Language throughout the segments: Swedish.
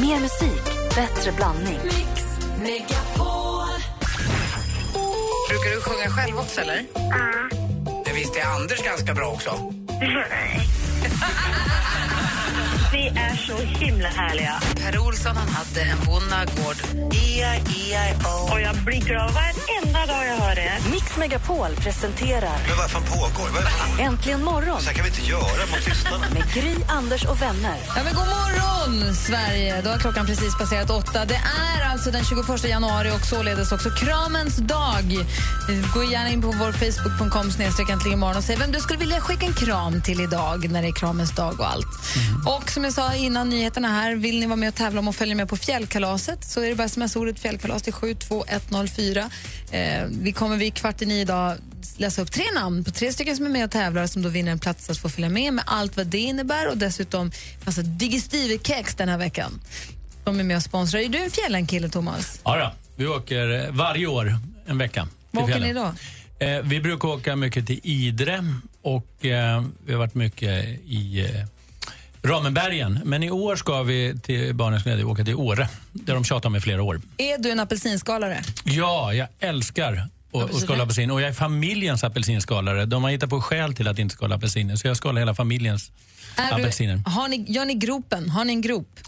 Mer musik, bättre blandning. Mix Megapol. Brukar du sjunga själv också eller? Det visste Anders ganska bra också. Vi är så himla härliga. Per Olsson han hade en bonnagård. E-I-E-I-O. Och jag blir glad varenda dag jag hör det. Mix Megapol presenterar Men vad fan pågår? Vad det? Äntligen morgon Så här kan vi inte göra mot lyssnarna. med Gry, Anders och vänner. Ja, men god morgon, Sverige! Då har klockan precis passerat åtta. Det är alltså den 21 januari och således också kramens dag. Gå gärna in på vår Facebook.com äntligen morgon och säg vem du skulle vilja skicka en kram till idag när det är kramens dag och allt. Och som jag sa innan nyheterna här, vill ni vara med och tävla om att följa med på fjällkalaset så är det bara sms-ordet fjällkalas till 72104. Eh, vi kommer vid kvart i nio idag läsa upp tre namn på tre stycken som är med och tävlar som då vinner en plats att få följa med med allt vad det innebär och dessutom massa digestive-kex den här veckan. De är med och sponsrar. Är du en fjällenkille, Thomas? Ja, då. vi åker eh, varje år en vecka. Vad åker ni då? Eh, vi brukar åka mycket till Idre och eh, vi har varit mycket i eh, Ramenbergen. Men i år ska vi till barnens glädje åka till Åre, där de tjatar om i flera år. Är du en apelsinskalare? Ja, jag älskar att att skala apelsin och jag är familjens apelsinskalare. De har hittat på skäl till att inte skala apelsiner, så jag skalar hela familjens Är apelsiner. Du, har ni, gör ni gropen? Har ni en grop?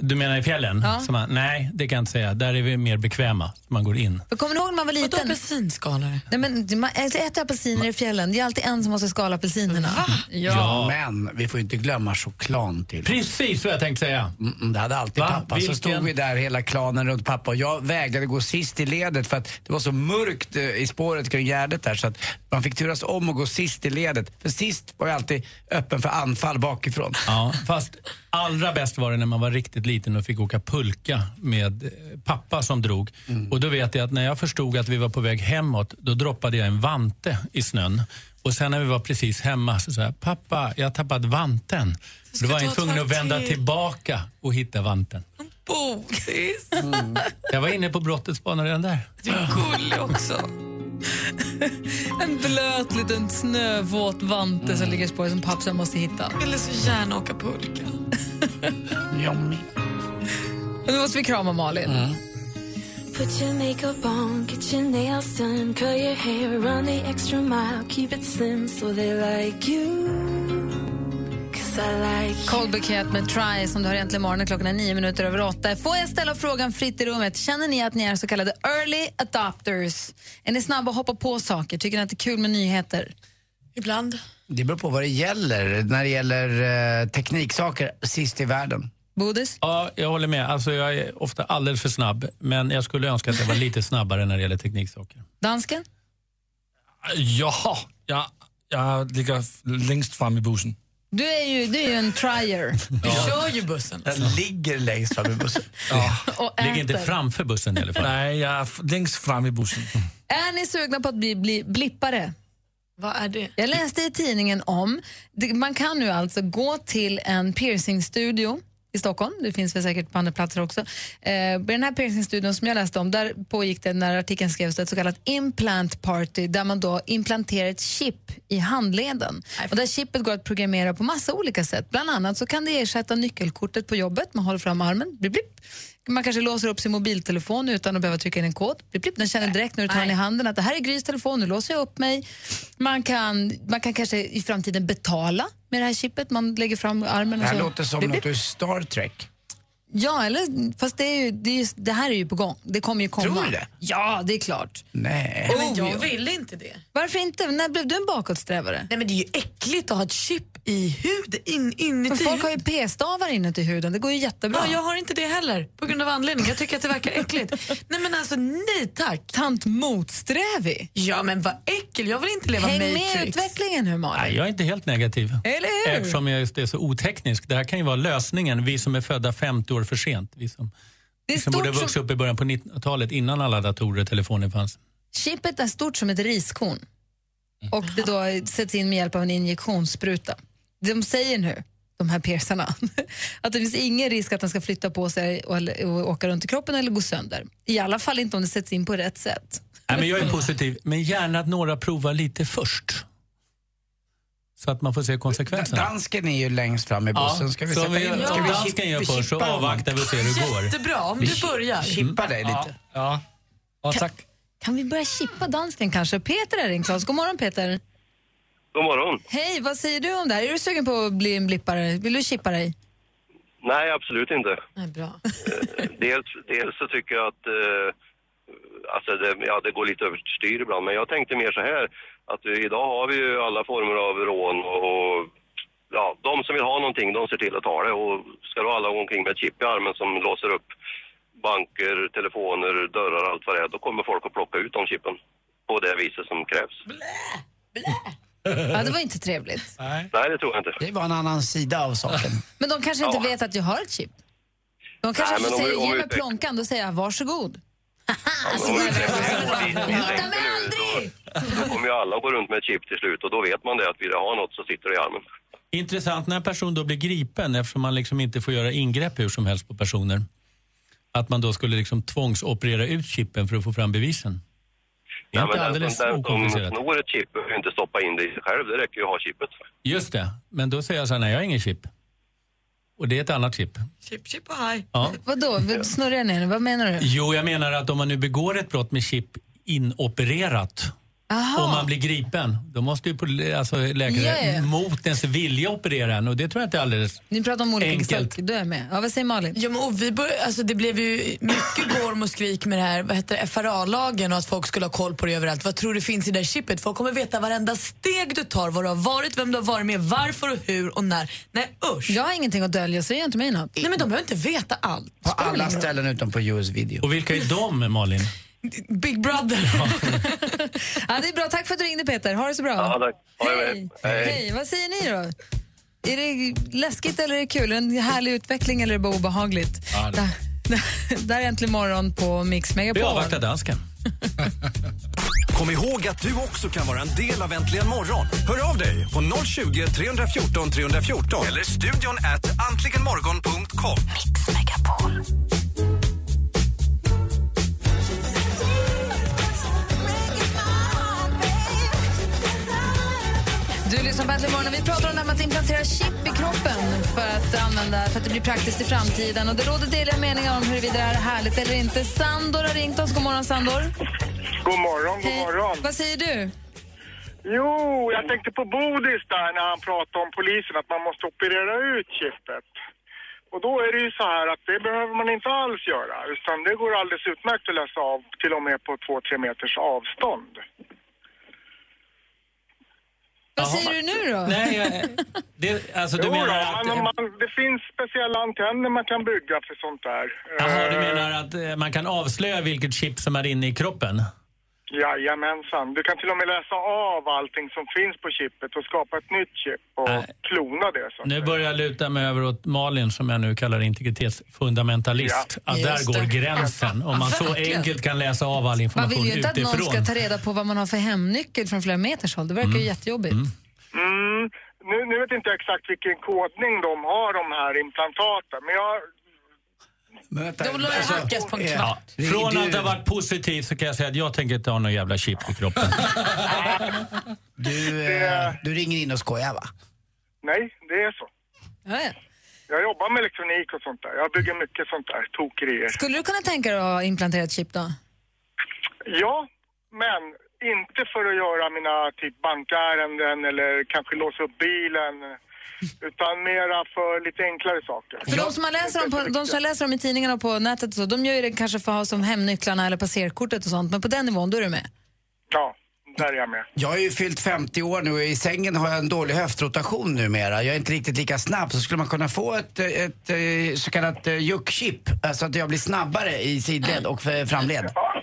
Du menar i fjällen? Ja. Så man, nej, det kan jag inte säga. Där är vi mer bekväma. så Man går in. För kommer ni ihåg när man var Vadå liten? apelsinskalare? Nej, men, man äter apelsiner i fjällen. Det är alltid en som måste skala apelsinerna. Ja. Men vi får inte glömma chokladen till. Precis vad jag tänkte säga. Mm, det hade alltid Va? pappa. Så Vilken? stod vi där hela klanen runt pappa och jag vägrade gå sist i ledet för att det var så mörkt eh, i spåret kring Gärdet där så att man fick turas om att gå sist i ledet. För sist var jag alltid öppen för anfall bakifrån. Ja, fast allra bäst var det när man var riktigt liten och fick åka pulka med eh, pappa som drog. Och då vet jag att när jag förstod att vi var på väg hemåt, då droppade jag en vante i snön. Och sen när vi var precis hemma så sa jag, pappa, jag har tappat vanten. Då var jag tvungen att vända till. tillbaka och hitta vanten. Bodis. Jag var inne på brottets bana redan där. Du är gullig också. En blöt liten snövåt vante som ligger i spåret som pappsen måste hitta. Jag vill så gärna åka pulka. Yummy. Och nu måste vi krama Malin. Put your makeup on, get your nails done, curl your hair, run the extra mile, keep it slim so they like you. I like you. Cold Bucket med Try som du har egentligen morgonen klockan är nio minuter över åtta. Får jag ställa frågan fritt i rummet? Känner ni att ni är så kallade early adopters? Är ni snabba att hoppa på saker? Tycker ni att det är kul med nyheter? Ibland. Det beror på vad det gäller. När det gäller eh, tekniksaker, sist i världen. Bodis? Ja, jag håller med. Alltså, jag är ofta alldeles för snabb, men jag skulle önska att jag var lite snabbare när det gäller tekniksaker. Dansken? Jaha, jag, jag ligger längst fram i bussen. Du är ju, du är ju en tryer. Du kör ju bussen. Den ligger längst fram i bussen. Och Ligger inte framför bussen i alla fall. Nej, jag är längst fram i bussen. Är ni sugna på att bli, bli blippare? Vad är det? Jag läste i tidningen om, man kan nu alltså gå till en piercingstudio i Stockholm, det finns väl säkert på andra platser också. Eh, den här piercingstudion som jag läste om, där pågick det när artikeln skrevs ett så kallat implant party där man då implanterar ett chip i handleden. Och där chippet går att programmera på massa olika sätt. Bland annat så kan det ersätta nyckelkortet på jobbet, man håller fram armen, blipp, blipp. Man kanske låser upp sin mobiltelefon utan att behöva trycka in en kod. Den känner direkt när du tar den i handen att det här är Grys telefon, nu låser jag upp mig. Man kan, man kan kanske i framtiden betala med det här chippet, man lägger fram armen Det och här så. låter som blipp, något blipp. ur Star Trek. Ja, eller, fast det, är ju, det, är ju, det här är ju på gång. Det kommer ju komma. Tror du det? Ja, det är klart. Nej. Men Oh, jag ja. vill inte det. Varför inte? När blev du en bakåtsträvare? Nej, men det är ju äckligt att ha ett chip i huden, in, Men inuti folk har ju p-stavar inuti huden, det går ju jättebra. Ja, jag har inte det heller, på grund av anledning. Jag tycker att det verkar äckligt. Nej men alltså, nej tack. Tant motsträvig. Ja men vad äckel, jag vill inte leva Häng Matrix. med i utvecklingen nu, Malin. Nej, jag är inte helt negativ. Eller hur? Eftersom jag just är så oteknisk. Det här kan ju vara lösningen. Vi som är födda 50 år för sent. Vi som, det är vi som borde ha vuxit som, upp i början på 1900-talet innan alla datorer och telefoner fanns. chippet är stort som ett riskorn och det då sätts in med hjälp av en injektionsspruta. De säger nu, de här piercarna, att det finns ingen risk att den ska flytta på sig och, och åka runt i kroppen eller gå sönder. I alla fall inte om det sätts in på rätt sätt. Nej, men jag är positiv, men gärna att några provar lite först. så att man får se konsekvenserna. Dansken är ju längst fram i bussen. Ska vi så sätta vi, in? Ska vi dansken gör först så avvaktar vi och ser hur det går. Jättebra, om du börjar. Chippa dig lite. Ja, ja tack. Kan vi börja chippa dansken kanske? Peter har ringt oss. God morgon Peter. God morgon. Hej, vad säger du om det här? Är du sugen på att bli en blippare? Vill du chippa dig? Nej, absolut inte. Nej, bra. Dels, dels så tycker jag att eh, alltså det, ja, det går lite överstyr ibland, men jag tänkte mer så här att eh, idag har vi ju alla former av rån och, och ja, de som vill ha någonting, de ser till att ta det och ska då alla gå omkring med ett chip i armen som låser upp banker, telefoner, dörrar, allt vad det är, då kommer folk att plocka ut de chippen på det viset som krävs. Ja, det var inte trevligt. Nej, det tror jag inte. Det var en annan sida av saken. Men de kanske inte Ja. vet att jag har ett chip. De kanske Nej, om säger vi- om ge mig plånkan, då säger jag varsågod. Om vi tänker nu, då, då kommer ju alla gå runt med ett chip till slut och då vet man det att vill jag ha något så sitter det i armen. Intressant när en person då blir gripen eftersom man liksom inte får göra ingrepp hur som helst på personer. Att man då skulle liksom tvångsoperera ut chippen för att få fram bevisen. Det är Nej, inte men alldeles den, den som okomplicerat. snor ett chip behöver inte stoppa in det i sig själv, det räcker ju att ha chippet. Just det, men då säger jag så här, nej jag har ingen chip. Och det är ett annat chip. Chip, chip och haj. Ja. Vadå? Snurrar jag ner? Vad menar du? Jo, jag menar att om man nu begår ett brott med chip inopererat Aha. och man blir gripen, då måste ju alltså, läkare Ja, ja. mot ens vilja operera en och det tror jag inte är alldeles Ni pratar om olika Enkelt. saker. Du är med. Ja, vad säger Malin? Ja, men, och vi bör, alltså, det blev ju mycket gorm och skrik med det här vad heter det, FRA-lagen och att folk skulle ha koll på det överallt. Vad tror du finns i det här chippet? Folk kommer veta varenda steg du tar, var du har varit, vem du har varit med, varför och hur och när. Nej usch! Jag har ingenting att dölja, så det inte mig något. Nej men de behöver inte veta allt. På alla ställen utom på US video. Och vilka är de, Malin? Big brother. Ja, det är bra. Tack för att du ringde Peter. Ha det så bra. Ja, tack. Hej. Hej. Hej. Vad säger ni då? Är det läskigt eller är det kul? Är det en härlig utveckling eller är det bara obehagligt? Ja, det- Där, där är äntligen morgon på Mix Vi Megapol. avvaktar dansken. Kom ihåg att du också kan vara en del av Äntligen morgon. Hör av dig på 020 314 314 eller studion at antligenmorgon.com. Du lyssnar på Äntligen morgon vi pratar om det här med att implantera chip i kroppen för att, använda, för att det blir praktiskt i framtiden. Och det råder deliga meningar om huruvida det här är härligt eller inte. Sandor har ringt oss. God morgon, Sandor. God morgon, god morgon. Vad säger du? Jo, jag tänkte på Bodis där när han pratade om polisen att man måste operera ut chippet. Och då är det ju så här att det behöver man inte alls göra utan det går alldeles utmärkt att läsa av till och med på två, tre meters avstånd. Vad säger du nu då? Nej, jag, det, alltså du Jo menar då, att... man, man, det finns speciella antenner man kan bygga för sånt där. Jaha, du Eh, menar att eh, man kan avslöja vilket chip som är inne i kroppen? Jajamensan. Du kan till och med läsa av allting som finns på chippet och skapa ett nytt chip och Nej. klona det. Så. Nu börjar jag luta mig över åt Malin som jag nu kallar integritetsfundamentalist. Ja. Att där går gränsen. Om man så enkelt kan läsa av all Man information vill ju inte att någon utifrån. ska ta reda på vad man har för hemnyckel från flera meters håll. Det verkar ju jättejobbigt. Mm. Nu, nu vet inte jag exakt vilken kodning de har, de här implantaten, men jag... Vänta, De lär alltså, hackas på en eh, kvart. det- Från du- att ha varit positiv så kan jag säga att jag tänker inte ha någon jävla chip i kroppen. Du, eh, du ringer in och skojar va? Nej, det är så. Ja, ja. Jag jobbar med elektronik och sånt där. Jag bygger mycket sånt där tokerier. Skulle du kunna tänka dig att ha implanterat chip då? Ja, men inte för att göra mina typ bankärenden eller kanske låsa upp bilen. Utan mera för lite enklare saker. För de som, har läser dem på, de som läser dem i tidningarna och på nätet och så, de gör ju det kanske för att ha som hemnycklarna eller passerkortet och sånt. Men på den nivån, då är du med. Ja, där är jag med. Jag har ju fyllt 50 år nu och i sängen har jag en dålig höftrotation numera. Jag är inte riktigt lika snabb. Så skulle man kunna få ett, ett, eh, så kallat eh, juckchip, alltså att jag blir snabbare i sidled och framled. Ja,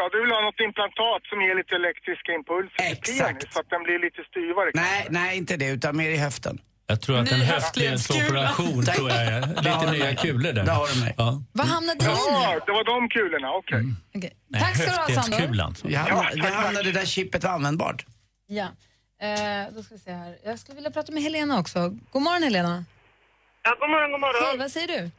ja, du vill ha något implantat som ger lite elektriska impulser till Exakt. penis så att den blir lite styvare. Nej, nej inte det, utan mer i höften. Jag tror att en höftledsoperation tror jag är lite nya kulor där. Där har du mig. Ja. Vad hamnade ni i Ja, det var de kulorna, okej. Okej. Nej, Tack ska du ha, Sandor. hamnade, vi hamnade där chippet var användbart. Ja. Eh, då ska vi se här. Jag skulle vilja prata med Helena också. God morgon Helena. Ja, god morgon, god morgon. Hej, vad säger du?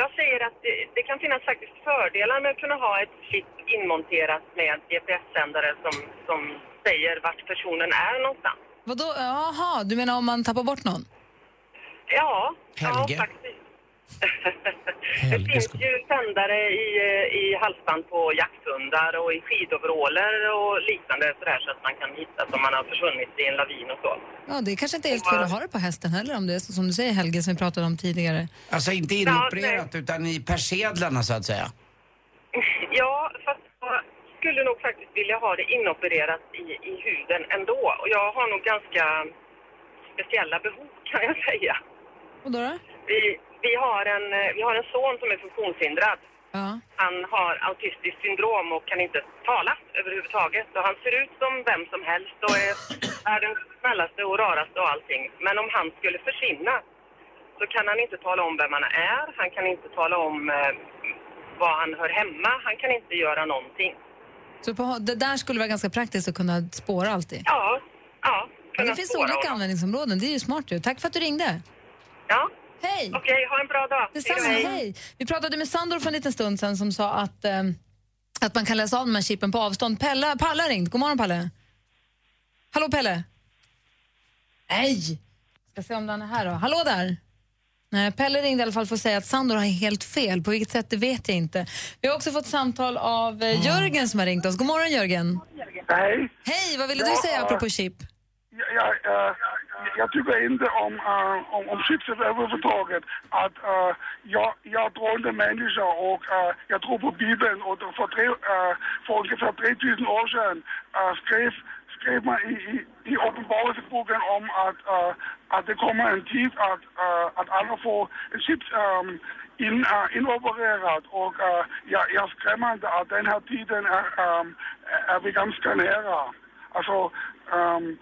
Jag säger att det, det kan finnas faktiskt fördelar med att kunna ha ett chip inmonterat med GPS-sändare som, som säger vart personen är någonstans. Vadå? Jaha, du menar om man tappar bort någon? Ja, Helge. ja faktiskt. det finns ju sändare i, eh, i halsband på jakthundar och i skidoveraller och liknande sådär så att man kan hitta som man har försvunnit i en lavin och så. Ja, det är kanske inte är helt fel att ha det på hästen heller om det är så som du säger Helge som vi pratade om tidigare. Alltså inte inopererat utan i persedlarna så att säga. Ja, fast jag skulle nog faktiskt vilja ha det inopererat i, i huden ändå. Och jag har nog ganska speciella behov kan jag säga. Och då? då? Vi, vi, har en, eh, vi har en son som är funktionshindrad. Ja. Han har autistiskt syndrom och kan inte tala överhuvudtaget. Och han ser ut som vem som helst och är världens snällaste och raraste och allting. Men om han skulle försvinna så kan han inte tala om vem han är. Han kan inte tala om eh, var han hör hemma. Han kan inte göra någonting. Så på, det där skulle vara ganska praktiskt att kunna spåra alltid? Ja, ja. Men kunna det finns olika honom. användningsområden, det är ju smart ju. Tack för att du ringde. Ja. Hej! Okej, ha en bra dag. Detsamma, hej. Vi pratade med Sandor för en liten stund sedan som sa att, eh, att man kan läsa av de här chippen på avstånd. Pelle, Palle har ringt. God morgon Palle. Hallå Pelle? Nej! Ska se om den är här då. Hallå där! Nej, Pelle ringde i alla fall för att säga att Sandor har helt fel. På vilket sätt det vet jag inte. Vi har också fått samtal av eh, Jörgen som har ringt oss. God morgon Jörgen. Hej. Hej, vad ville du säga apropå chip? Jag, jag, eh, jag tycker inte om, eh, om, om chipset överhuvudtaget. Att, eh, jag, jag är troende människa och eh, jag tror på Bibeln. Och för, tre, eh, för ungefär 3000 år sedan eh, skrev, skrev man i, i, i uppenbarelseboken om att, eh, att det kommer en tid att, eh, att alla får en chips um, in, uh, inopererat. Och uh, jag, jag är skrämmande att den här tiden är, um, är vi ganska nära. Alltså, um,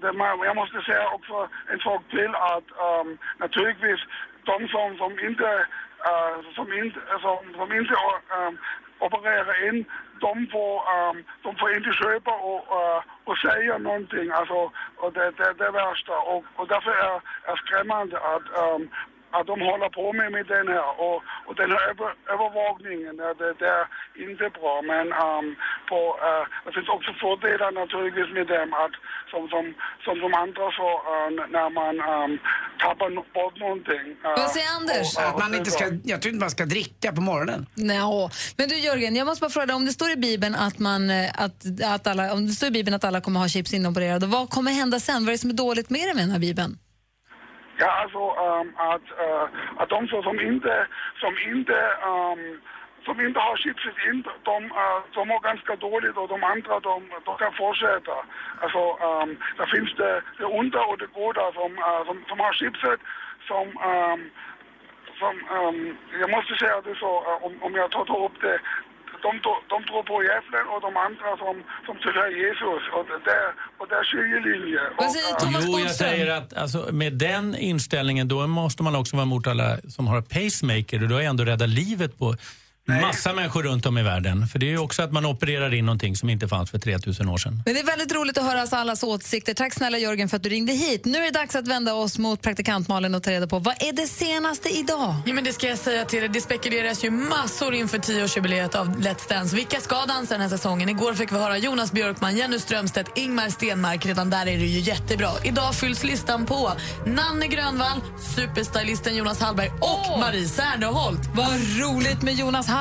det, man, jag måste säga också en sak till att um, naturligtvis de som, som inte, uh, som inte, som, som inte um, opererar in, de får, um, de får inte köpa och, uh, och säga någonting. Alltså, och det, är det, det värsta. Och, och därför är det skrämmande att um, att de håller på med, med den här och, och den här över, övervakningen, det, det är inte bra men um, på, uh, det finns också fördelar naturligtvis med dem att som, som, som de andra så uh, när man um, tappar bort någonting. uh, Vad säger Anders? och- Att man inte ska, jag tror inte man ska dricka på morgonen. No. Men du Jörgen, jag måste bara fråga dig, om det står i Bibeln att, man, eh, att, att, alla, om det står i Bibeln att alla kommer ha chips inopererade, vad kommer hända sen? Vad är det som är dåligt med det med den här Bibeln? Ja, alltså um, att, uh, att de som inte, som inte, um, som inte har chipset in, de, uh, de mår ganska dåligt och de andra de, de kan fortsätta. Alltså, um, där finns det, det onda och det goda som, uh, som, som har chipset som, um, som um, jag måste säga det så, uh, om, om jag tar upp det, de, de tror på djävulen och de andra som, som tillhör Jesus. Och det, där- och där är skiljelinje. Och, uh, Jo, jag säger att alltså, med den inställningen då måste man också vara emot alla som har pacemaker och då är ändå rädda livet på massa människor runt om i världen. För det är ju också att man opererar in någonting som inte fanns för 3000 år sedan. Men det är väldigt roligt att höra alltså allas åsikter. Tack snälla Jörgen för att du ringde hit. Nu är det dags att vända oss mot praktikant Malin och ta reda på vad är det senaste idag? Ja, men det ska jag säga till er. Det spekuleras ju massor inför tioårsjubileet av Let's Dance. Vilka ska dansa den här säsongen? Igår fick vi höra Jonas Björkman, Jenny Strömstedt, Ingmar Stenmark. Redan där är det ju jättebra. Idag fylls listan på Nanne Grönvall, superstylisten Jonas Hallberg och Marie Serneholt. Vad roligt med Jonas Hallberg!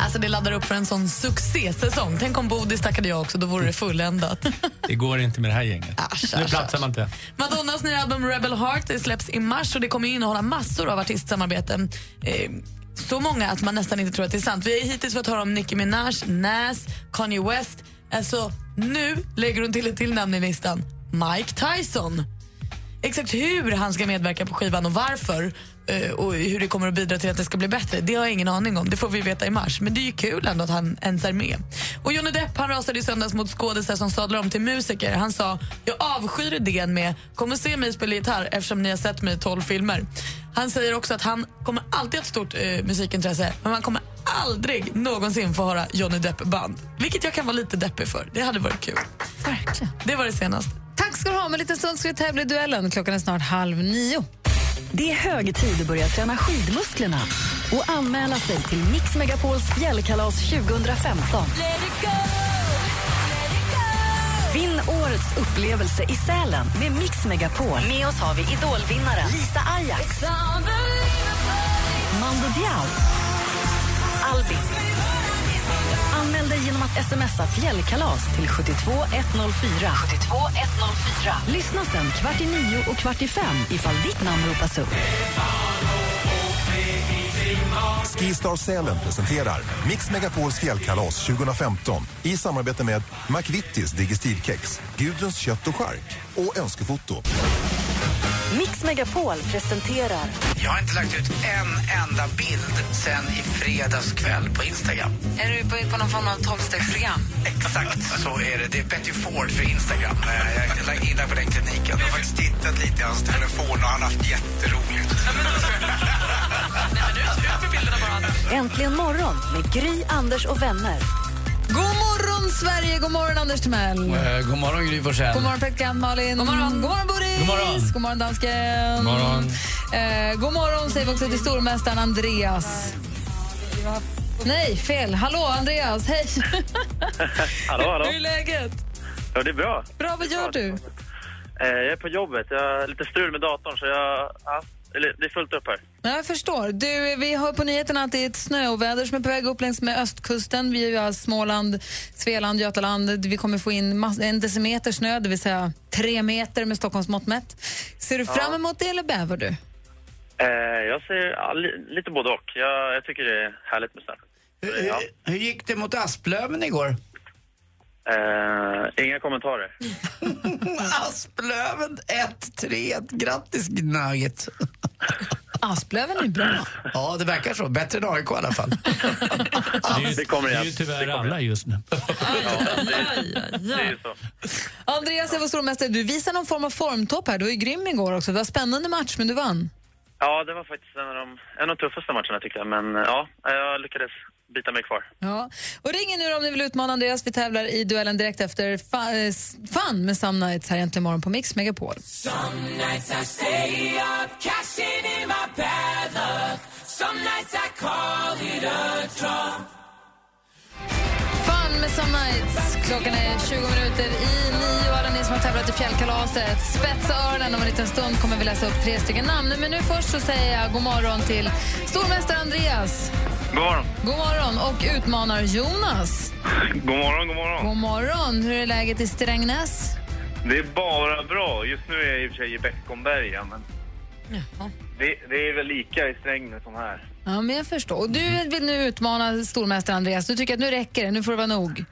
Alltså det laddar upp för en sån succésäsong. Tänk om Bodis tackade jag också, då vore det fulländat. Det går inte med det här gänget. nu platsar man inte. Madonnas nya album Rebel Heart det släpps i mars och det kommer innehålla massor av artistsamarbeten. Eh, så många att man nästan inte tror att det är sant. Vi har hittills fått höra om Nicki Minaj, Nas, Kanye West. Alltså, nu lägger hon till ett till namn i listan. Mike Tyson. Exakt hur han ska medverka på skivan och varför och hur det kommer att bidra till att det ska bli bättre, det har jag ingen aning om. Det får vi veta i mars. Men det är ju kul ändå att han ens är med. Och Johnny Depp han rasade i söndags mot skådisar som sadlar om till musiker. Han sa, jag avskyr idén med kom och se mig spela gitarr eftersom ni har sett mig i 12 filmer. Han säger också att han kommer alltid ha ett stort eh, musikintresse men man kommer aldrig någonsin få höra Johnny Depp-band. Vilket jag kan vara lite deppig för. Det hade varit kul. Verkligen. Det var det senaste. Tack ska du ha. Om en liten stund ska vi tävla i duellen. Klockan är snart halv nio. Det är hög tid att börja träna skidmusklerna och anmäla sig till Mix Megapols fjällkalas 2015. Vinn årets upplevelse i Sälen med Mix Megapol. Med oss har vi idolvinnaren Lisa Ajax. Mando Diao. Albin. Anmäl dig genom att smsa fjällkalas till 72104. 72104. Lyssna sen kvart i nio och kvart i fem ifall ditt namn ropas upp. Skistar Sälen presenterar Mix Megapols fjällkalas 2015 i samarbete med McVittys Digestivkex, Gudruns kött och chark och Önskefoto. Mix Megapol presenterar Jag har inte lagt ut en enda bild sen i fredags kväll på Instagram. Är du på, på någon form av tolvstegsprogram? Exakt så är det. Det är Betty Ford för Instagram. Eh, Jag jag gillar på den kliniken. Jag har faktiskt tittat lite i hans telefon och han har haft jätteroligt. Äntligen morgon med Gry, Anders och vänner. Sverige! God morgon, Anders Timell. Eh, God morgon, Gry Forssell. God morgon, praktikant Malin. God morgon, God morgon Boris. God morgon. God morgon, dansken. God morgon. Eh, god morgon säger vi också till stormästaren Andreas. Nej, fel. Hallå, Andreas. Hej. Hallå, hallå. Hur är läget? Ja, det är bra. Bra, vad gör du? Eh, Jag är på jobbet. Jag har lite strul med datorn, så jag... Ja, eller, det är fullt upp här. Ja, Jag förstår. Du, vi hör på nyheterna att det är ett snöoväder som är på väg upp längs med östkusten. Vi har Småland, Svealand, Götaland. Vi kommer få in en decimeter snö, det vill säga tre meter med Stockholms mått mätt. Ser du fram emot det eller bävar du? Eh, Jag ser ja, li, lite både och. Jag, jag tycker det är härligt med snö. Hur, hur gick det mot Asplöven igår? Eh, inga kommentarer. Asplöven 1-3. Grattis, Gnagget. Asplöven är bra. Ja, det verkar så. Bättre än AIK i alla fall. Det kommer Det är igen. ju tyvärr alla just nu. Är ju så. Andreas, jag var stormästare. Du visade någon form av formtopp här. Du var ju grym igår också. Det var en spännande match, men du vann. Ja, det var faktiskt en av de, en av de tuffaste matcherna tyckte jag. Men ja, jag lyckades bita mig kvar. Ja. Och ring nu om ni vill utmana Andreas. Vi tävlar i duellen direkt efter eh, Fun med Some Nights här egentligen imorgon på Mix Megapol. Some nights I stay up, cashing in my bad luck. Some nights I call it a draw. Fun med Some Nights. Klockan är 20 minuter i nio alla ni som har tävlat i fjällkalaset. Spetsa öronen om en liten stund kommer vi läsa upp tre stycken namn. Men nu först så säger jag god morgon till stormästare Andreas. God morgon. God morgon och utmanar Jonas. God morgon, god morgon. God morgon. Hur är läget i Strängnäs? Det är bara bra. Just nu är jag i och för sig i Beckomberga, men det, det är väl lika i Strängnäs som här. Ja, men jag förstår. Och du vill nu utmana stormästare Andreas. Du tycker att nu räcker det, nu får det vara nog.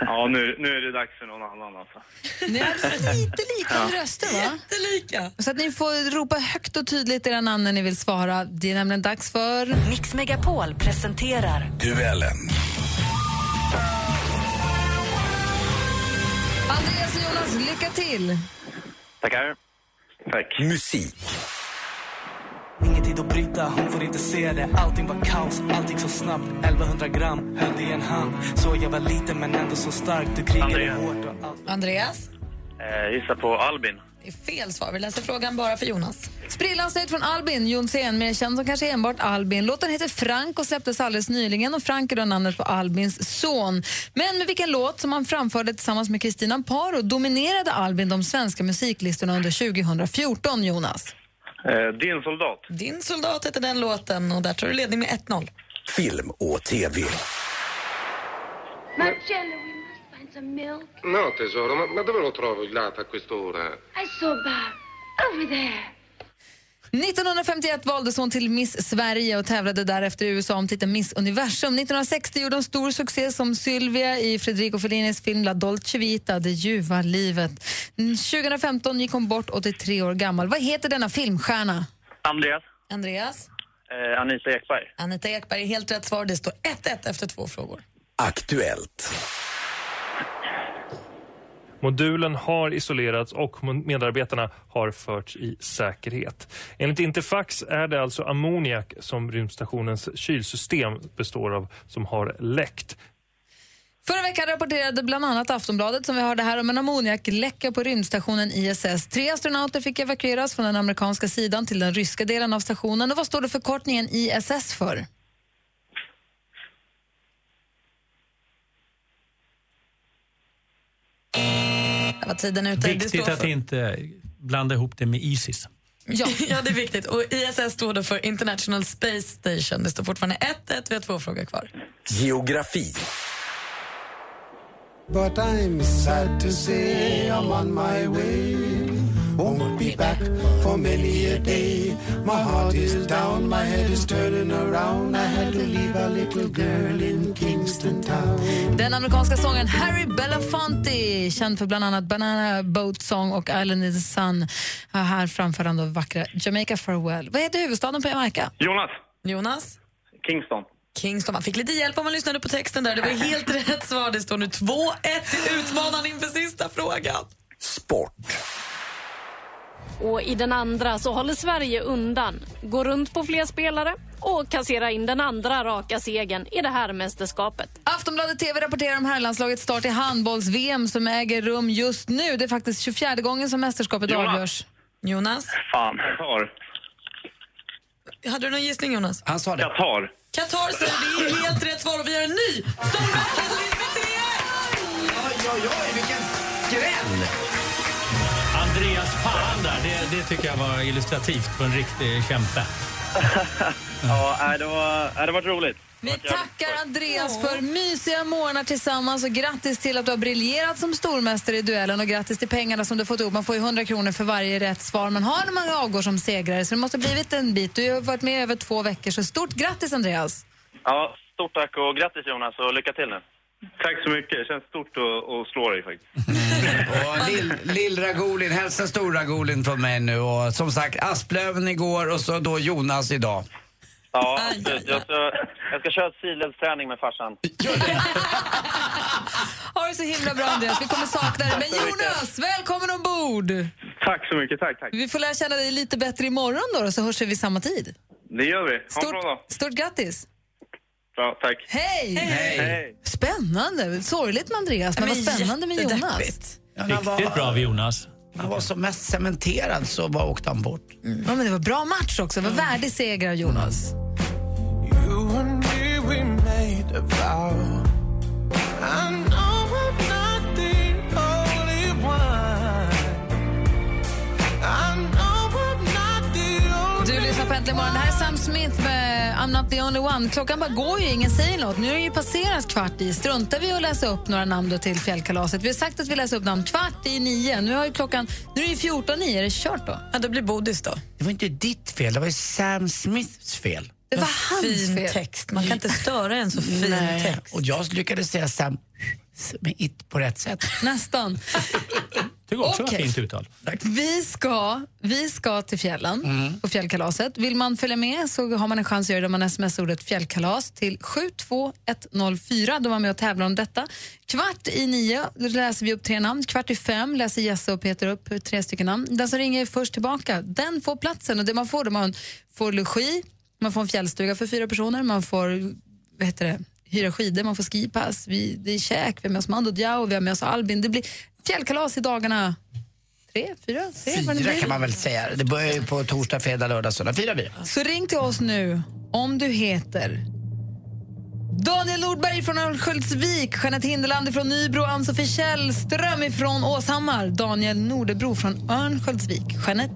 Ja, nu, nu är det dags för någon annan alltså. Ni har lite liknande röster, va? Jättelika. Så att ni får ropa högt och tydligt era namn när ni vill svara. Det är nämligen dags för... Mix Megapol presenterar Duellen. Andreas och Jonas, lycka till! Tackar. Tack. Musik. Tid att bryta, hon får inte se det Allting var kaos, allt gick så snabbt 1100 gram, höll i en hand Så jag var liten men ändå så stark Du krigade Andreas. hårt och allt Andreas? Eh, gissa på Albin. Det är fel svar. Vi läser frågan bara för Jonas. Sprillans nytt från Albin, Jonsén, mer känd som kanske enbart Albin. Låten heter Frank och släpptes alldeles nyligen och Frank är då namnet på Albins son. Men med vilken låt som han framförde tillsammans med Kristina Paro dominerade Albin de svenska musiklistorna under 2014, Jonas? Eh, din soldat. Din soldat heter den låten och där tar du ledning med 1-0. Film och TV. Marcello, we must find some milk. No, tesoro, ma, ma dove lo trovo il latte a quest'ora? I saw Bob. Over there. 1951 valdes hon till Miss Sverige och tävlade därefter i USA om titeln Miss Universum. 1960 gjorde hon stor succé som Sylvia i Federico Fellinis film La Dolce Vita, Det ljuva livet. Mm, 2015 gick hon bort, 83 år gammal. Vad heter denna filmstjärna? Andreas. Andreas? Eh, Anita Ekberg. Anita Ekberg, helt rätt svar. Det står 1-1 efter två frågor. Aktuellt. Modulen har isolerats och medarbetarna har förts i säkerhet. Enligt Interfax är det alltså ammoniak som rymdstationens kylsystem består av som har läckt. Förra veckan rapporterade bland annat Aftonbladet som vi hörde här om en ammoniakläcka på rymdstationen ISS. Tre astronauter fick evakueras från den amerikanska sidan till den ryska delen av stationen. Och vad står det förkortningen ISS för? Vad tiden är ute. Det Viktigt står att inte blanda ihop det med Isis. Ja. ja, det är viktigt. Och ISS står då för International Space Station. Det står fortfarande 1-1, vi har två frågor kvar. Geografi. But I'm sad to say I'm on my way. Won't be back for many a day. My heart is down, my head is turning around. I had to leave a little girl amerikanska sångaren Harry Belafonte, känd för bland annat Banana Boat Song och Island in the Sun. Här framför han då vackra Jamaica Farewell. Vad heter huvudstaden på Jamaica? Jonas. Jonas? Kingston. Kingston. Man fick lite hjälp om man lyssnade på texten där. Det var helt rätt svar. Det står nu 2-1 till utmanaren inför sista frågan. Och i den andra så håller Sverige undan, går runt på fler spelare och kasserar in den andra raka segern i det här mästerskapet. Aftonbladet TV rapporterar om herrlandslagets start i handbolls-VM som äger rum just nu. Det är faktiskt 24 gången som mästerskapet Jonas. avgörs. Jonas? Fan, Qatar. Hade du någon gissning, Jonas? Han sa det. Qatar. Qatar säger det är helt rätt svar och vi har en ny stormästare som vinner med 3-1! Oj, oj, oj, vilken skräll! Andreas fan där, det, det tycker jag var illustrativt för en riktig kämpe. Ja, det var, det var roligt. Vi tackar Andreas för mysiga morgnar tillsammans och grattis till att du har briljerat som stormästare i duellen och grattis till pengarna som du fått ihop. Man får ju 100 kronor för varje rätt svar man har när man avgår som segrare så det måste ha blivit en bit. Du har varit med i över två veckor så stort grattis Andreas! Ja, stort tack och grattis Jonas och lycka till nu. Tack så mycket. Det känns stort att, att slå dig faktiskt. Och lill, lill Ragolin, hälsa stor Ragolin från mig nu. Och som sagt, Asplöven igår och så då Jonas idag. Ja, absolut. Jag ska, jag ska köra sidledsträning med farsan. Ha det så himla bra Andreas, vi kommer sakna dig. Men Jonas, välkommen ombord! Tack så mycket. Tack, tack. Vi får lära känna dig lite bättre imorgon då, då så hörs vi vid samma tid. Det gör vi. Ha en bra dag. Stort grattis! Bra, tack. Hej! Hej. Spännande! Sorgligt med Andreas, men Ja, vad men spännande med Jonas. Ja, Riktigt bra av Jonas. han var som mest cementerad så bara åkte han bort. Ja, men det var bra match också. Det var värdig seger av Jonas. Du lyssnar på Äntligen morgon. Det här är Sam Smith med I'm not the only one. Klockan bara går ju, ingen säger något. Nu är det ju passerat kvart i. Struntar vi att läsa upp några namn då till fjällkalaset? Vi har sagt att vi läser upp namn kvart i nio. Nu, har ju klockan, nu är det ju 14 i. Är det kört då? Ja, det blir bodis då. Det var inte ditt fel, det var ju Sam Smiths fel. Det var hans fin fel. text. Man kan inte störa en så fin Nej, text. Och jag lyckades säga Sam med it på rätt sätt. Nästan. Tycker också var fint uttal. Vi ska, vi ska till fjällen Mm. på fjällkalaset. Vill man följa med så har man en chans att göra det om man smsar ordet fjällkalas till 72104. Då var man med och tävlar om detta. Kvart i nio läser vi upp tre namn. Kvart i fem läser Jesse och Peter upp tre stycken namn. Den som ringer först tillbaka, den får platsen. Och det man får, då man får logi, man får en fjällstuga för fyra personer, man får vad heter det, hyra skidor, man får skipass, vi, det är käk, vi har med oss Mando Diao, vi har med oss Albin. Det blir fjällkalas i dagarna tre, fyra, tre, Fyra kan man väl säga. Det börjar ju på torsdag, fredag, lördag, söndag. Fyra blir. Så ring till oss nu om du heter Daniel Nordberg från Örnsköldsvik, Jeanette Hinderland från Nybro, Ann-Sofie Källström från Åshammar, Daniel Nordebro från Örnsköldsvik, Jeanette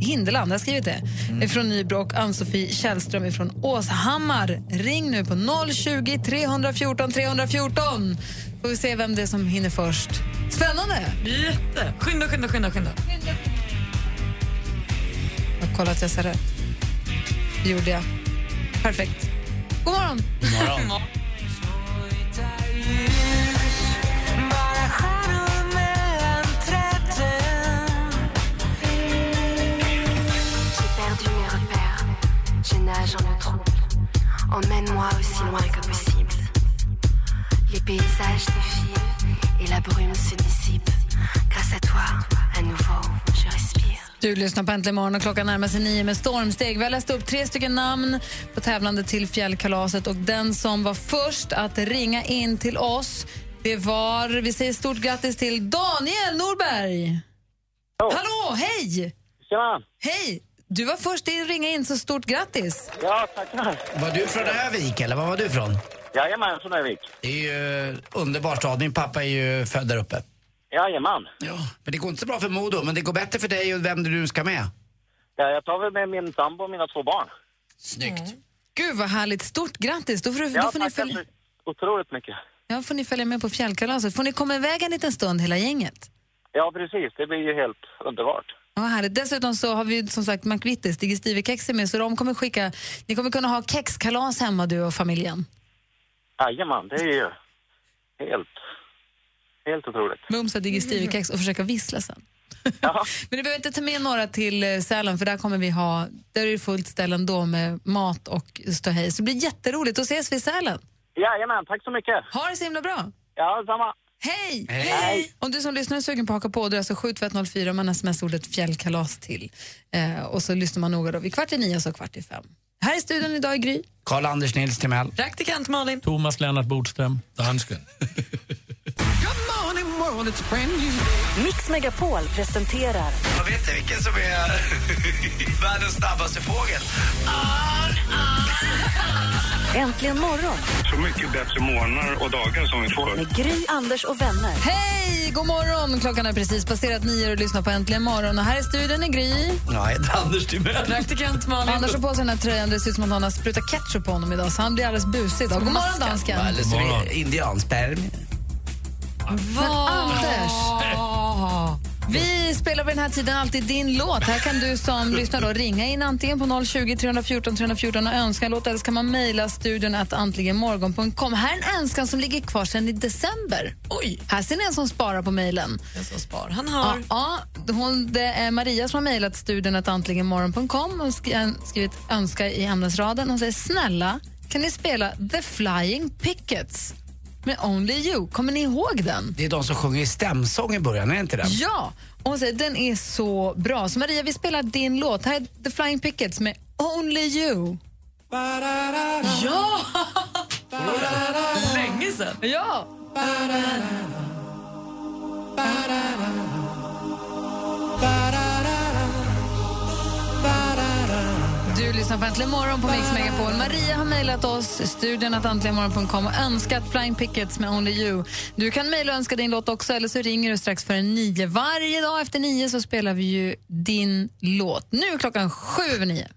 Hinderland, jag har skrivit det, Mm. från Nybro och Ann-Sofie Källström från Åshammar. Ring nu på 020 314 314 får vi se vem det är som hinner först. Spännande! Jätte. Skynda, skynda, skynda, skynda. Jag kollar att jag ser rätt. Det gjorde jag. Perfekt. God morgon! God morgon. Emmène-moi aussi loin que possible. Les paysages défilent et la brume se dissipe. Grâce à toi, à nouveau, je respire. Du lyssnar på Äntligen morgon och klockan närmar sig nio med stormsteg. Vi har läst upp tre stycken namn på tävlande till fjällkalaset och den som var först att ringa in till oss det var, vi säger stort grattis till Daniel Norberg. Hallå, hej! Tjena! Hej! Du var först att ringa in, så stort grattis. Ja, tackar. Var du från Övik eller var var du från? Jajamän, från Övik. Det är ju underbar stad. Min pappa är ju född där uppe. Jajamän. Ja, men det går inte så bra för Modo, men det går bättre för dig och vem du ska med. Ja, jag tar väl med min sambo och mina två barn. Snyggt. Gud vad härligt. Stort grattis. Då får, du, Ja, då får, ni följa, otroligt mycket. ja, får ni följa med på fjällkalaset. Får ni komma iväg en liten stund hela gänget? Ja, precis. Det blir ju helt underbart. Ja, vad härligt. Dessutom så har vi som sagt McVittys, Digestive-kexer med, så de kommer skicka, ni kommer kunna ha kexkalas hemma du och familjen. Jajamän, det är ju helt, helt otroligt. Mumsa Digestive-kex och försöka vissla sen. Men du behöver inte ta med några till eh, Sälen för där kommer vi ha, där är det fullt ställe ändå med mat och ståhej. Så det blir jätteroligt. Då ses vi i Sälen. Jajamän, tack så mycket. Ha det så himla bra. Ja, samma. Hej! Hej. Om du som lyssnar är sugen på att haka på, då är alltså 72104 man sms ordet fjällkalas till. Eh, och så lyssnar man noga då vid kvart i nio och så kvart i fem. Här i studion idag är Gry. Karl-Anders Nils Timell. Praktikant Malin. Thomas Lennart Bodström. Dansken. Mix Megapol presenterar Jag vet inte vilken som är världens snabbaste fågel. Äntligen morgon Så mycket bättre morgnar och dagar som vi får. med Gry, Anders och vänner. Hej, god morgon! Klockan är precis passerat nio och lyssnar på Äntligen morgon. Och här i studion är Gry. Ja, jag heter Anders Timell. Praktikant Malin. Anders har på sig den här tröjan. Det ser ut som att någon har sprutat ketchup på honom idag, så han blir alldeles busig idag. God morgon, dansken. Eller Men Anders, vi spelar vid den här tiden alltid din låt. Här kan du som lyssnar då ringa in antingen på 020 314 314 och önska en låt eller så kan man mejla studion att antligenmorgon.com. Här är en önskan som ligger kvar sedan i december. Oj! Här ser ni en som sparar på mejlen. Som spar. Han har... Ja, ja, hon, det är Maria som har mejlat studion att antligenmorgon.com och skri- skrivit önska i ämnesraden. Hon säger snälla, kan ni spela The Flying Pickets med Only You? Kommer ni ihåg den? Det är de som sjunger i stämsång i början, är det inte det? Ja! Och hon säger den är så bra. Så Maria, vi spelar din låt. Här är The Flying Pickets med Only You. Ja! Länge sedan. Ja! Du lyssnar på Äntligen morgon på Mix Megapol. Maria har mejlat oss, studion att äntligenmorgon.com och önskat Flying Pickets med Only You. Du kan mejla och önska din låt också eller så ringer du strax före nio. Varje dag efter nio så spelar vi ju din låt. Nu är klockan sju över nio.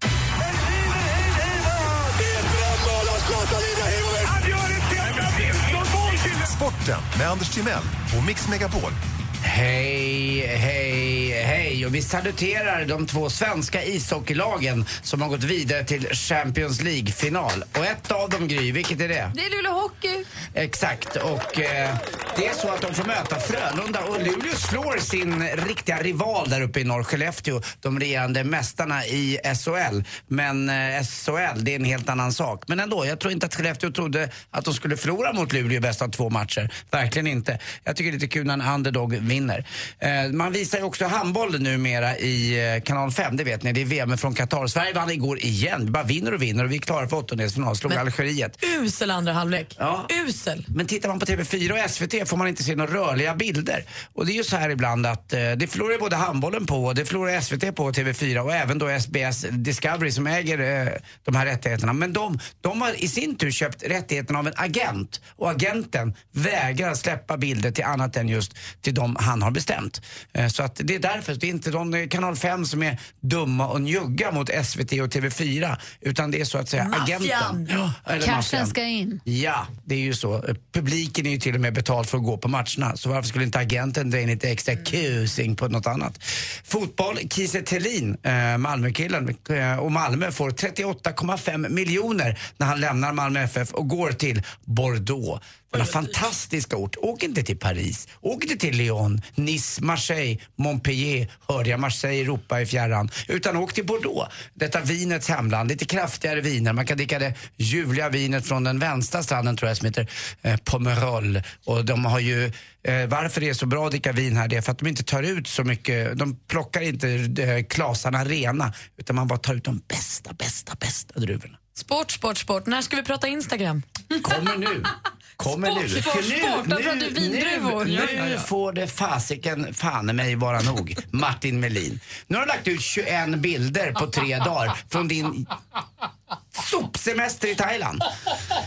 Sporten med Anders Timell och Mix Megapol. Hej, hej, hej. Och vi saluterar de två svenska ishockeylagen som har gått vidare till Champions League-final. Och ett av dem, Gry, vilket är det? Det är Luleå Hockey. Exakt, och eh, det är så att de får möta Frölunda och Luleå slår sin riktiga rival där uppe i norr, Skellefteå, de regerande mästarna i SHL. Men eh, SHL, det är en helt annan sak. Men ändå, jag tror inte att Skellefteå trodde att de skulle förlora mot Luleå i bäst av två matcher. Verkligen inte. Jag tycker det är lite kul när en underdog vinner. Eh, man visar ju också handboll numera i eh, kanal 5, det vet ni. Det är VM från Qatar. Sverige vann igår igen. Vi bara vinner och vinner och vi är klara för åttondelsfinal. Slog Men- Algeriet. Usel andra halvlek. Ja. Usel. Men tittar man på TV4 och SVT får man inte se några rörliga bilder. Och det är ju så här ibland att eh, det förlorar både handbollen på och det förlorar SVT på och TV4 och även då SBS Discovery som äger eh, de här rättigheterna. Men de, de har i sin tur köpt rättigheterna av en agent och agenten vägrar släppa bilder till annat än just till de han har bestämt. Eh, så att det är därför, det är inte de eh, kanal 5 som är dumma och njugga mot SVT och TV4 utan det är så att säga Maffian. agenten. Ja, Cashen maffian. ska in. Ja, det är ju så. Eh, Publiken är ju till och med betalt för att gå på matcherna. Så varför skulle inte agenten dra in lite extra kusing på något annat? Fotboll, Kiese Thelin, Malmökillen, och Malmö får 38,5 miljoner när han lämnar Malmö FF och går till Bordeaux. Denna fantastiska ort. Åk inte till Paris, åk inte till Lyon, Nice, Marseille, Montpellier, hörde jag Marseille, Europa i fjärran. Utan åk till Bordeaux, detta vinets hemland. Lite kraftigare viner. Man kan dricka det ljuvliga vinet från den vänstra stranden tror jag som heter eh, Pomerol. Och de har ju, eh, varför det är så bra att dricka vin här det är för att de inte tar ut så mycket, de plockar inte eh, klasarna rena utan man bara tar ut de bästa, bästa, bästa druvorna. Sport, sport, sport. När ska vi prata Instagram? Kommer nu. Kommer Sport, nu. sport, sport. Då pratar du vindruvor. Nu, nu får det fasiken fan mig vara nog. Martin Melin. Nu har du lagt ut 21 bilder på tre dagar från din semester i Thailand.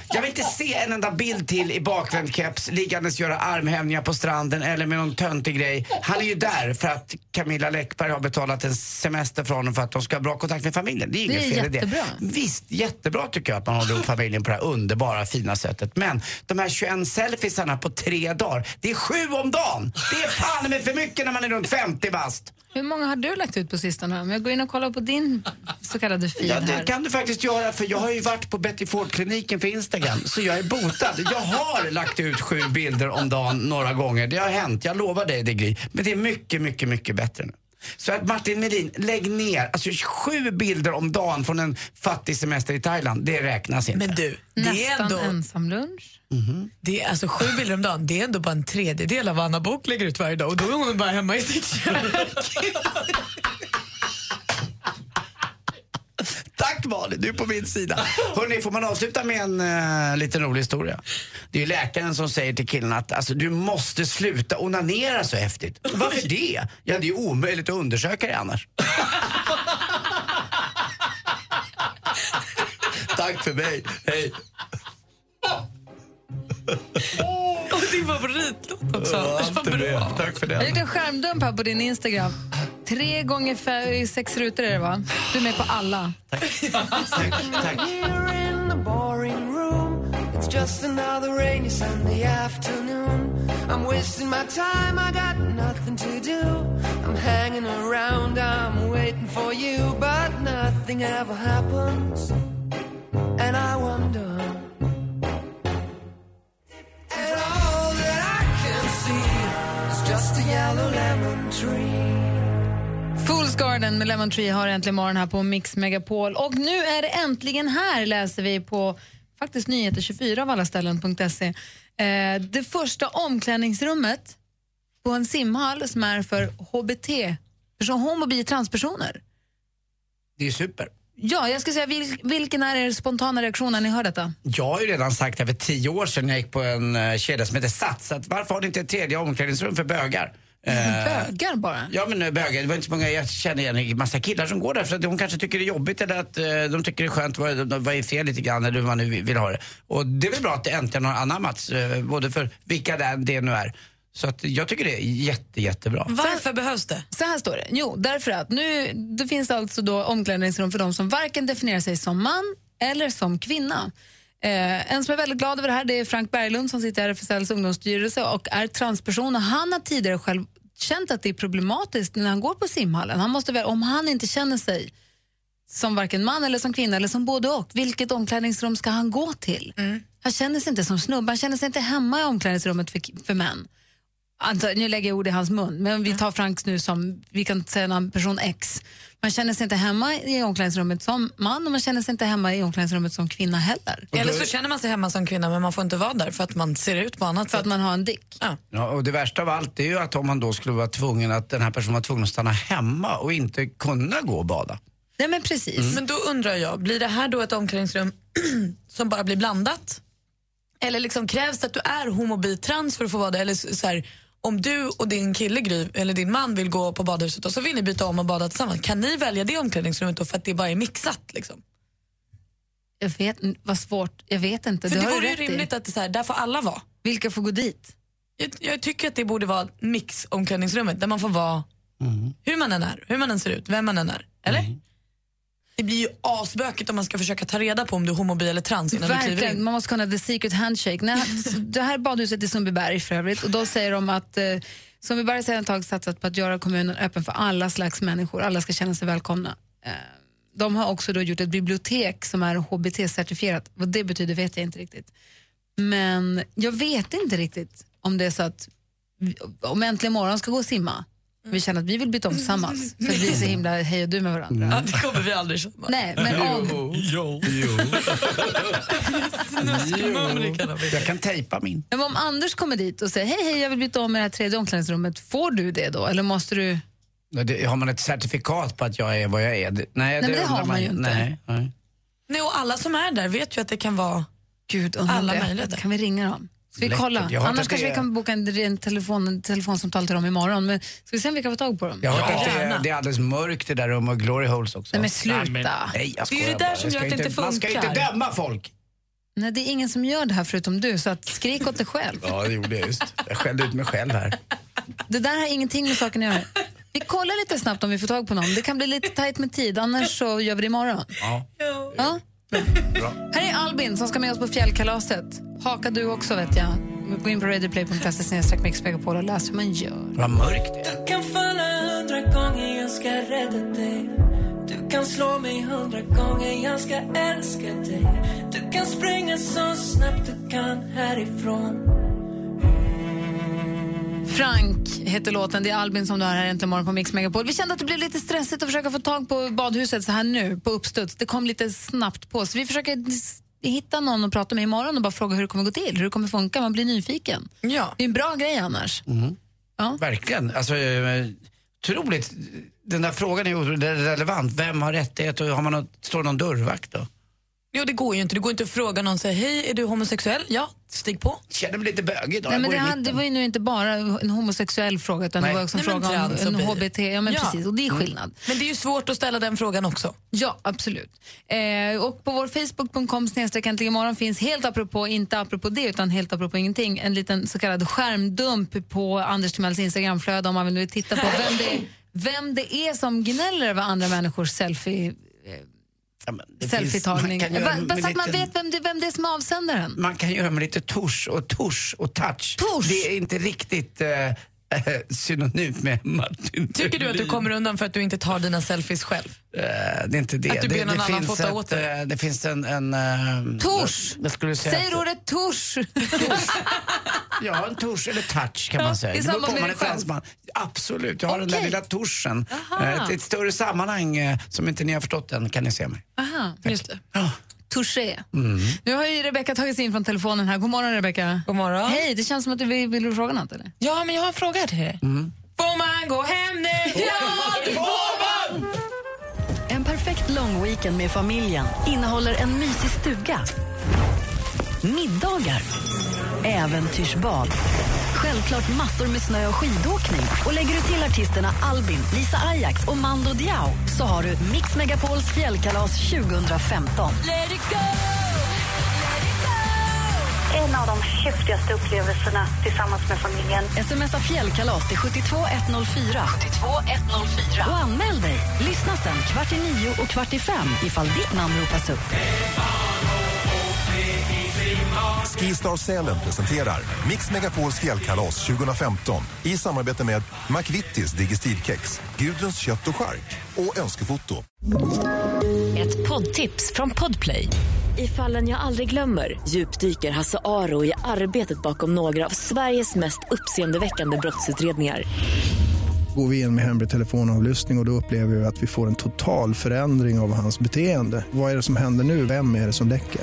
Jag vill inte se en enda bild till i bakvänd keps liggandes göra armhävningar på stranden eller med någon töntig grej. Han är ju där för att Camilla Läckberg har betalat en semester för honom för att de ska ha bra kontakt med familjen. Det är inget fel i det. Visst, jättebra tycker jag att man håller ihop familjen på det här underbara, fina sättet. Men de här 21 selfiesarna på tre dagar, det är sju om dagen! Det är fan med för mycket när man är runt 50 bast. Hur många har du lagt ut på sistone? Om jag går in och kollar på din så kallade feed Ja, det här. kan du faktiskt göra för jag har ju varit på Betty Ford-kliniken för Instagram så jag är botad. Jag har lagt ut sju bilder om dagen några gånger. Det har hänt, jag lovar dig det Gry. Men det är mycket, mycket, mycket bättre nu. Så att Martin Melin, lägg ner. Alltså sju bilder om dagen från en fattig semester i Thailand, det räknas inte. Men du, det är Nästan ändå... ensamlunch. Det är alltså sju bilder om dagen, det är ändå bara en tredjedel av vad Anna Bok lägger ut varje dag och då är hon bara hemma i sitt kök. Tack Malin, du är på min sida. Hörrni, får man avsluta med en uh, liten rolig historia? Det är ju läkaren som säger till killen att alltså, du måste sluta onanera så häftigt. Varför det? Ja, det är ju omöjligt att undersöka det annars. Tack för mig. Hej. Och din favoritlåt också. Ja. Tack för Jag har gjort det. en skärmdump här på din Instagram. Tre gånger fe- sex rutor är det va? Du är med på alla. Tack. Here in the boring room, it's just another rainy Sunday afternoon. I'm wasting my time, I got nothing to do. I'm hanging around, I'm waiting for you, but nothing ever happens. And I wonder. And all that I can see is just a yellow lemon tree. Fools Garden med Lemon Tree har äntligen morgon här på Mix Megapol. Och nu är det äntligen här, läser vi på faktiskt nyheter 24 av alla ställen.se. Eh, det första omklädningsrummet på en simhall som är för HBT, person, homo, bi, transpersoner. Det är super. Ja, jag ska säga, vil, vilken är er spontana reaktion när ni hör detta? Jag har ju redan sagt här för tio år sedan jag gick på en uh, kedja som heter Sats att varför har ni inte ett tredje omklädningsrum för bögar? Eh, Bögar bara? Ja men eh, bögar, det var inte så många, jag känner igen en massa killar som går där för att de kanske tycker det är jobbigt eller att eh, de tycker det är skönt, vad, vad är fel lite grann eller hur man nu vill ha det. Och det är väl bra att det äntligen har anammats, både för vilka det, det nu är. Så att jag tycker det är jätte, jättebra. Varför behövs det? Så här står det. Jo, därför att nu det finns alltså då omklädningsrum för de som varken definierar sig som man eller som kvinna. Eh, en som är väldigt glad över det här det är Frank Berglund som sitter i RFSLs ungdomsstyrelse och är transperson. Och han har tidigare själv känt att det är problematiskt när han går på simhallen. Han måste väl, om han inte känner sig som varken man eller som kvinna eller som både och, vilket omklädningsrum ska han gå till? Han känner sig inte som snubbe, han känner sig inte hemma i omklädningsrummet för, för män. Alltså, nu lägger jag ord i hans mun, men vi tar Franks nu som, vi kan säga namn person X. Man känner sig inte hemma i omklädningsrummet som man och man känner sig inte hemma i omklädningsrummet som kvinna heller. Eller så känner man sig hemma som kvinna men man får inte vara där för att man ser ut på annat För att man har en dick. Ja. Ja, och det värsta av allt är ju att om man då skulle vara tvungen att den här personen var tvungen att stanna hemma och inte kunna gå och bada. Nej men precis. Mm. Men då undrar jag, blir det här då ett omklädningsrum som bara blir blandat? Eller liksom krävs det att du är homo, bi, trans för att få vara där? Eller så, så här, om du och din kille Gry, eller din man vill gå på badhuset och så vill ni byta om och bada tillsammans, kan ni välja det omklädningsrummet då för att det bara är mixat? Liksom? Jag vet vad svårt, jag vet inte. För du det vore ju rätt i. rimligt att det så här, där får alla vara. Vilka får gå dit? Jag, jag tycker att det borde vara mix omklädningsrummet där man får vara hur man än är, hur man än ser ut, vem man än är. Eller? Det blir ju asbökigt om man ska försöka ta reda på om du är homo, bi eller trans innan du kliver Verkligen, in. man måste kunna the secret handshake. Nej, det här är badhuset i Sundbyberg för övrigt och då säger de att eh, Sundbyberg har ett tag satsat på att göra kommunen öppen för alla slags människor. Alla ska känna sig välkomna. Eh, de har också då gjort ett bibliotek som är HBT-certifierat. Vad det betyder vet jag inte riktigt. Men jag vet inte riktigt om det är så att om Äntligen morgon ska gå och simma vi känner att vi vill byta om tillsammans för att vi är så himla hej och du med varandra. Ja, det kommer vi aldrig känna. Nej, men om, Jo. Jag kan tejpa min. Men om Anders kommer dit och säger hej, hej, jag vill byta om i det här tredje omklädningsrummet, får du det då? Eller måste du... Det- Har man ett certifikat på att jag är vad jag är? Det- Nej, men det undrar har man ju inte. Nej, nej. Nej, och alla som är där vet ju att det kan vara Gud, alla det möjligheter. Kan vi ringa dem? Ska vi kolla? Annars kanske det vi är- kan boka en, en, telefon, en telefonsamtal till dem imorgon. Men ska vi se om vi kan få tag på dem? Jag har hört att det är, det är alldeles mörkt i det där rummet och glory holes också. Nej, men sluta. Nej, men, nej, jag Det är ju det där bara. som gör att det inte Man ska inte funkar. döma folk. Nej, det är ingen som gör det här förutom du, så att skrik åt dig själv. Ja, det gjorde jag just. Jag skällde ut mig själv här. Det där har ingenting med saken att göra. Vi kollar lite snabbt om vi får tag på någon. Det kan bli lite tajt med tid, annars så gör vi det imorgon. Ja. Ja? Här är Albin som ska med oss på fjällkalaset. Haka du också vet jag. Gå in på radioplay.se snedstreck mixmegapol och läs hur man gör. Vad mörkt det Du kan falla hundra gånger, jag ska rädda dig Du kan slå mig hundra gånger, jag ska älska dig Du kan springa så snabbt du kan härifrån Frank heter låten. Det är Albin som du har här äntligen morgon på Mix Megapol. Vi kände att det blev lite stressigt att försöka få tag på badhuset så här nu på uppstuds. Det kom lite snabbt på. Så vi försöker hitta någon att prata med imorgon och bara fråga hur det kommer gå till, hur det kommer funka. Man blir nyfiken. Ja. Det är en bra grej annars. Verkligen. Alltså, eh, otroligt. Den där frågan är relevant. Vem har rättighet och har man något, står någon dörrvakt då? Jo, det går ju inte. Det går inte att fråga någon säga hej, är du homosexuell? Ja, stig på. Känner mig lite bögig idag. Nej, Jag men det, mitten. det var ju nu inte bara en homosexuell fråga utan Nej. det var också en Nej, fråga om en. HBT. Ja, men Ja. precis. Och det är skillnad. Men det är ju svårt att ställa den frågan också. Ja, absolut. Eh, och på vår Facebook.com snedstreck imorgon finns helt apropå, inte apropå det utan helt apropå ingenting, en liten så kallad skärmdump på Anders Timells Instagramflöde om man vill titta på vem det, är, vem det är som gnäller över andra människors selfie det selfietagning. Bara, så att man vet vem det, vem det är som är avsändaren. Man kan göra med lite tusch och tusch och touch. Det är inte riktigt eh, synonymt med Martin Tycker du att du kommer undan för att du inte tar dina selfies själv? Eh, det är inte det. Att du ber det, någon det annan finns fota ett, åt dig? eh, Det finns en... en eh, Tusch! Säger ordet tusch. Ja, en tusch eller touch kan man säga. i Det beror samband på om med man är fransman. Absolut, jag har den där lilla tuschen. Eh, Ett, ett större sammanhang eh, som inte ni har förstått än kan ni se mig. Aha, just det. Touché. Mm. Nu har ju Rebecka tagit sig in från telefonen här. God morgon Rebecka. God morgon. Hej, det känns som att du vill, vill du fråga något eller? Ja, men jag har en fråga till dig. Mm. Får man gå hem nu? Ja, det får man! En perfekt lång weekend med familjen innehåller en mysig stuga, middagar, äventyrsbad, självklart massor med snö och skidåkning. Och lägger du till artisterna Albin, Lisa Ajax och Mando Diao så har du Mix Megapols fjällkalas 2015. Let it go! En av de häftigaste upplevelserna tillsammans med familjen. Smsa fjällkalas till 72104. 72104. Och anmäl dig. Lyssna sen kvart i nio och kvart i fem ifall ditt namn ropas upp. Skistar Sälen presenterar Mix Megapols fjällkalas 2015 i samarbete med McVittys Digestivkex, Gudruns kött och chark och Önskefoto. Ett poddtips från Podplay. I fallen jag aldrig glömmer djupdyker Hasse Aro i arbetet bakom några av Sveriges mest uppseendeväckande brottsutredningar. Går vi in med hemlig telefonavlyssning och, och då upplever vi att vi får en total förändring av hans beteende. Vad är det som händer nu? Vem är det som läcker?